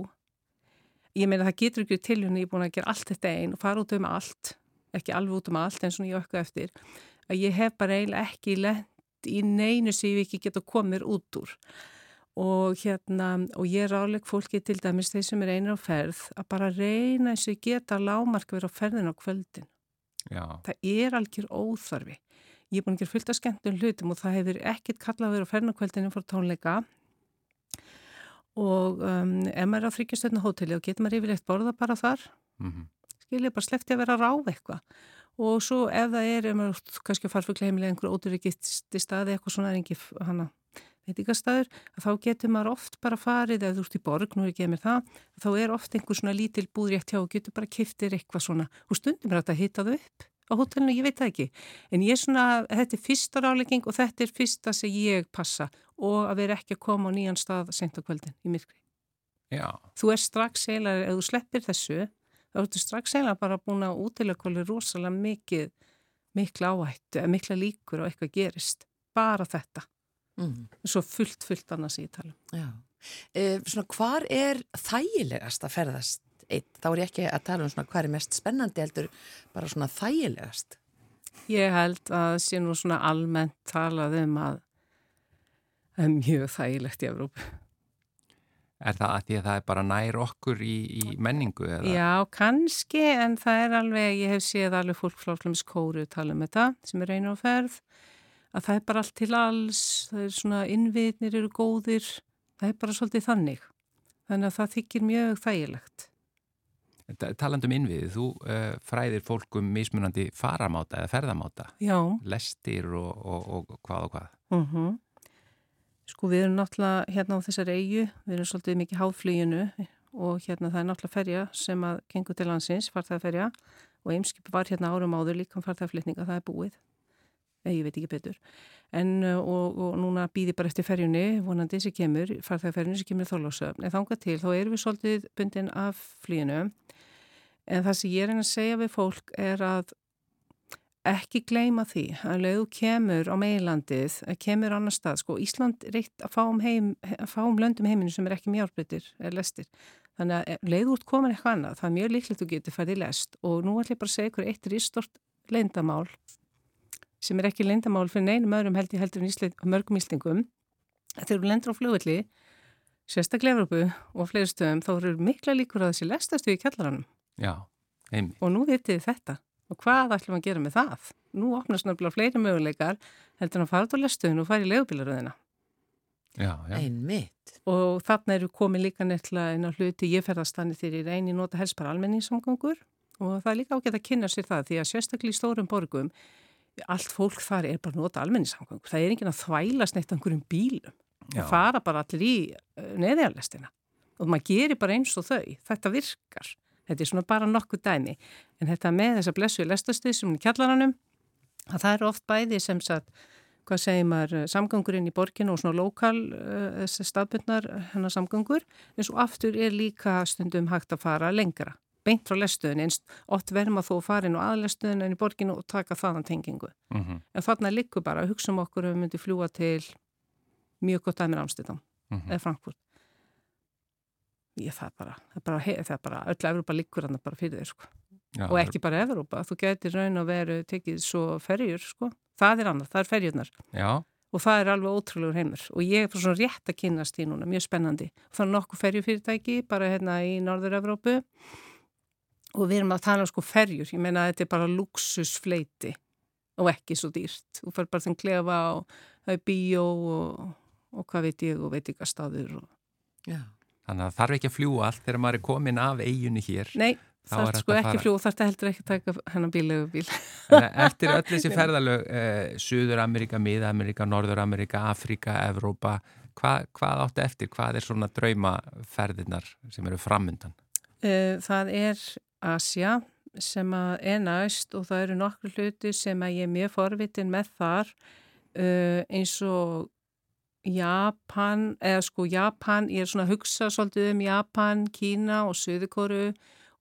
Ég meina það getur ekki til hún, ég er búin að gera allt þetta einn og fara út um allt, ekki alveg út um allt en svona ég ökku eftir, að ég hef bara eiginlega ekki lent í neinu sem ég ekki geta komið út úr og hérna og ég ráleik fólki til dæmis þeir sem er einir á ferð að bara reyna eins og geta lámark vera á ferðin á kvöldin. Já, Það er algjör óþarfi. Ég er búin að gera fullt af skemmtum hlutum og það hefur ekkit kallað að vera á ferðin á kvöldinu fór tónleika og um, ef maður er á þryggjastöðna hóteli og getur maður yfirleitt borða bara þar. Mm skilja bara sleppti að vera að ráða eitthvað. Og svo ef það er, ef maður kannski að farfugla heimilega einhver óduríkisti staði eitthvað svona er engi hana veitingastæður, að þá getur maður oft bara farið, ef þú ert í borg, nú er ekki að mér það, þá er oft einhver svona lítil búð rétt hjá og getur bara kiftir eitthvað svona. Og stundum er þetta að hita þau upp á hótelinu, ég veit það ekki. En ég er svona, þetta er fyrsta rálegging og þetta er fyrsta sem ég passa og að vera ekki að koma á nýjan stað sent á kvöldin í myrkri. já, Þú er strax eiginlega, ef þú sleppir þessu, þá ertu strax eiginlega bara búin að útilegkóli rosalega mikið, mikla áhættu, mikla líkur og eitthvað gerist. Bara þetta. Mm. Svo fullt, fullt annars í talum. Já. E, svona, hvar er þægilegast að ferðast einn. Þá er ég ekki að tala um svona hvað er mest spennandi heldur bara svona þægilegast. Ég held að sé nú svona almennt talað um að það er mjög þægilegt í Evrópu. Er það að því að það er bara nær okkur í, í menningu? Eða? Já, kannski, en það er alveg, ég hef séð alveg fólk frá Flóms Kóru tala um þetta sem er einu á ferð, að það er bara allt til alls, það er svona innvitnir eru góðir, það er bara svolítið þannig. Þannig að það þykir mjög þægilegt. Talandum innviði, þú uh, fræðir fólkum mismunandi faramáta eða ferðamáta, Já. lestir og, og, og hvað og hvað. Mhm. Sko við erum náttúrulega hérna á þessari eigu, við erum svolítið mikið háfluginu og hérna það er náttúrulega ferja sem að gengur til landsins, farþæðferja og eimskip var hérna árum áður líka um farþæðflutninga, það er búið, eða ég veit ekki betur. En og, og núna býði bara eftir ferjunni, vonandi sem kemur, farþæðferjunni sem kemur þólasöfn. En þánga til, þá erum við svolítið bundin af fluginu. En það sem ég er að segja við fólk er að ekki gleyma því að leiðu kemur á meilandið, kemur annar stað, sko Ísland reitt að fáum, heim, að fáum löndum heiminu sem er ekki mjárbreytir er lestir. Þannig að leiðu út komin eitthvað annað, það er mjög líklegt að þú getur færði lest og nú ætlum ég bara að segja ykkur eitt rýstort leindamál sem er ekki leindamál fyrir neinum öðrum held ég heldur en Ísland, mörgum íslingum. Þegar þú lendur á flugvelli, sérstaklega Evropu og fleiri stöðum, þá eru mikla líkur að þessi lestastu í kjallaranum. Já, einmitt. Og nú vitið þetta. Og hvað ætlum að gera með það? Nú opnast náttúrulega fleiri möguleikar heldur að fara út á lestuðinu og fara í legubilaröðina. Já, já. Einmitt. Og þarna eru komið líka nefnilega inn á hluti ég ferðastanir þegar ég reyni nota helst bara almenningssamgangur og það er líka ágætt að kynna sér það því að sérstaklega í stórum borgum allt fólk þar er bara nota almenningssamgangur. Það er enginn að þvælast neitt einhverjum bílum Já. og fara bara allir í neðjarlestina og maður gerir bara eins og þau. Þetta virkar. Þetta er svona bara nokkuð dæmi. En þetta með þessa blessuði lestastuð sem er í kjallaranum, að það eru oft bæði sem sagt, hvað segir maður, samgangurinn í borginu og svona lokal uh, staðbundnar hennar samgangur, en svo aftur er líka stundum hægt að fara lengra, beint frá lestuðin, einst oft verðum að þó farin og aðlestuðin en í borginu og taka þaðan tengingu. Mm -hmm. En þarna likur bara að hugsa um okkur að við myndum fljúa til mjög gott dæmir Amstidam Mm -hmm. eða Frankfurt. Ég það bara, það bara, það er bara öll Evrópa líkur hann bara fyrir þér sko. Já, og ekki bara Evrópa, þú getur raun og veru tekið svo ferjur sko. Það er annað, það er ferjurnar Já, og það er alveg ótrúlegur heimur og ég er bara svona rétt að kynast í núna, mjög spennandi. Og það er nokkuð ferjufyrirtæki bara hérna í Norður-Evrópu og við erum að tala um sko ferjur, ég meina að þetta er bara luxusfleiti og ekki svo dýrt. Þú fer bara þeim klefa og það er bíó og, og hvað veit ég og veit ekki að staður og Já. Þannig að það þarf ekki að fljúa allt þegar maður er komin af eiginni hér. Nei, það er sko ekki fara- fljú, þarf þetta heldur ekki að taka hennan bílegu bíl. En Eftir öll þessi ferðalög, eh, Suður-Ameríka, Mið-Ameríka, Norður-Ameríka, Afríka, Evrópa, hvað, hvað áttu eftir? Hvað er svona draumaferðirnar sem eru framundan? Eh, Það er Asja sem er næst og það eru nokkur hluti sem að ég er mjög forvitin með þar uh, eins og Japan, eða sko Japan, ég er svona að hugsa svolítið um Japan, Kína og Suðurkóru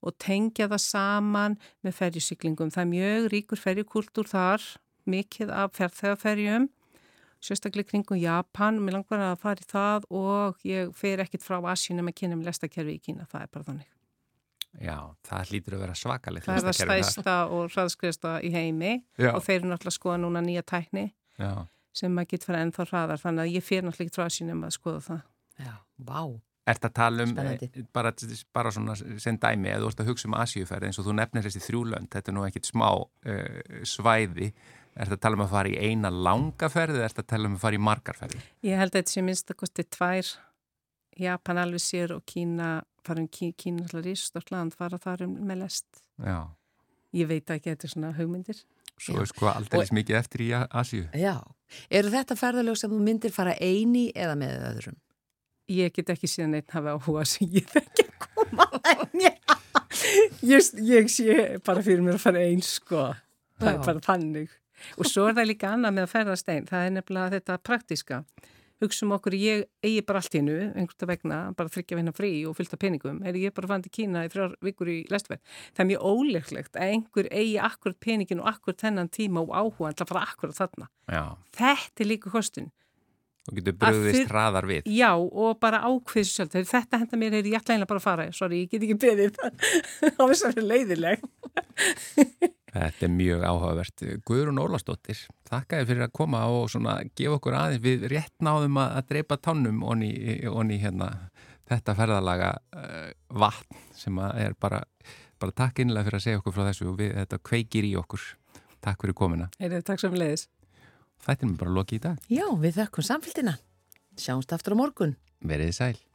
og tengja það saman með ferjusiklingum. Það er mjög ríkur ferjukultúr þar, mikið af ferðarferjum, sérstaklega kringum Japan, mér langar að fara í það og ég fer ekkit frá kynna með lestakerfi í Kína, það er bara þannig. Já, það hlýtur að vera svakalegt. Það er það stæsta og hraðskriðsta í heimi Já. og þeir eru náttúrulega að skoða núna nýja tækni Já. Sem maður getur fara ennþá hraðar þannig að ég fer náttúrulega ekki frá sínum að skoða það. Já, vá. Ert að tala um, eh, bara, bara svona sem dæmi, eða þú ert að hugsa um Asíuferð eins og þú nefnir þessi þrjúlönd, þetta er nú ekkit smá uh, svæði, ert að tala um að fara í eina langaferð eða ert að tala um að fara í margarferði? Ég held að þetta sé minnst að kosti tvær Japan alveg sér og Kína fara um Kína, Kína alltaf rísstort land fara þar um með lest. Já, Ég veit ekki að þetta er svona hugmyndir. svo er sko aldrei mikið eftir í Asíu. Já. Eru þetta ferðalög sem þú myndir fara eini eða með öðrum? Ég get ekki síðan einn hafa áhuga sem ég þekki að koma en ég, sé bara fyrir mér að fara eins sko. Það Já. er bara þannig. Og svo er það líka annað með að ferðast einn. Það er nefnilega þetta praktiska. Hugsa um okkur, ég eigi bara allt í hennu, einhverta vegna, bara þryggja vinna frí og fylgta peningum. Er ég bara fann til Kína í þrjár vikur í lestverð. Það er mjög óleiklegt að einhver eigi akkurat peningin og akkurat þennan tíma og áhuga til að fara akkurat þarna. Já, Þetta er líka kostun. og getur Að bröðist hraðar við. Já, og bara ákveðs sjálf. Þegar þetta henda mér, er ég ætla einlega bara að fara. Sorry, ég get ekki beðið það. Það var svo leiðileg. Þetta er mjög áhugavert. Guðrún Ólastóttir, þakka þér fyrir að koma og svona gefa okkur aðeins við rétt náðum að, að dreipa tánum onni, onni hérna þetta ferðalaga uh, vatn sem að er bara, bara takk innlega fyrir að segja okkur frá þessu og við, þetta kveikir í okkur. Takk fyrir komina. Heyrðu, takk sem leiðis. Þetta er mér bara lokið í dag. Já, við þökkum samfélgina. Sjáumst aftur á morgun. Verið þið sæl.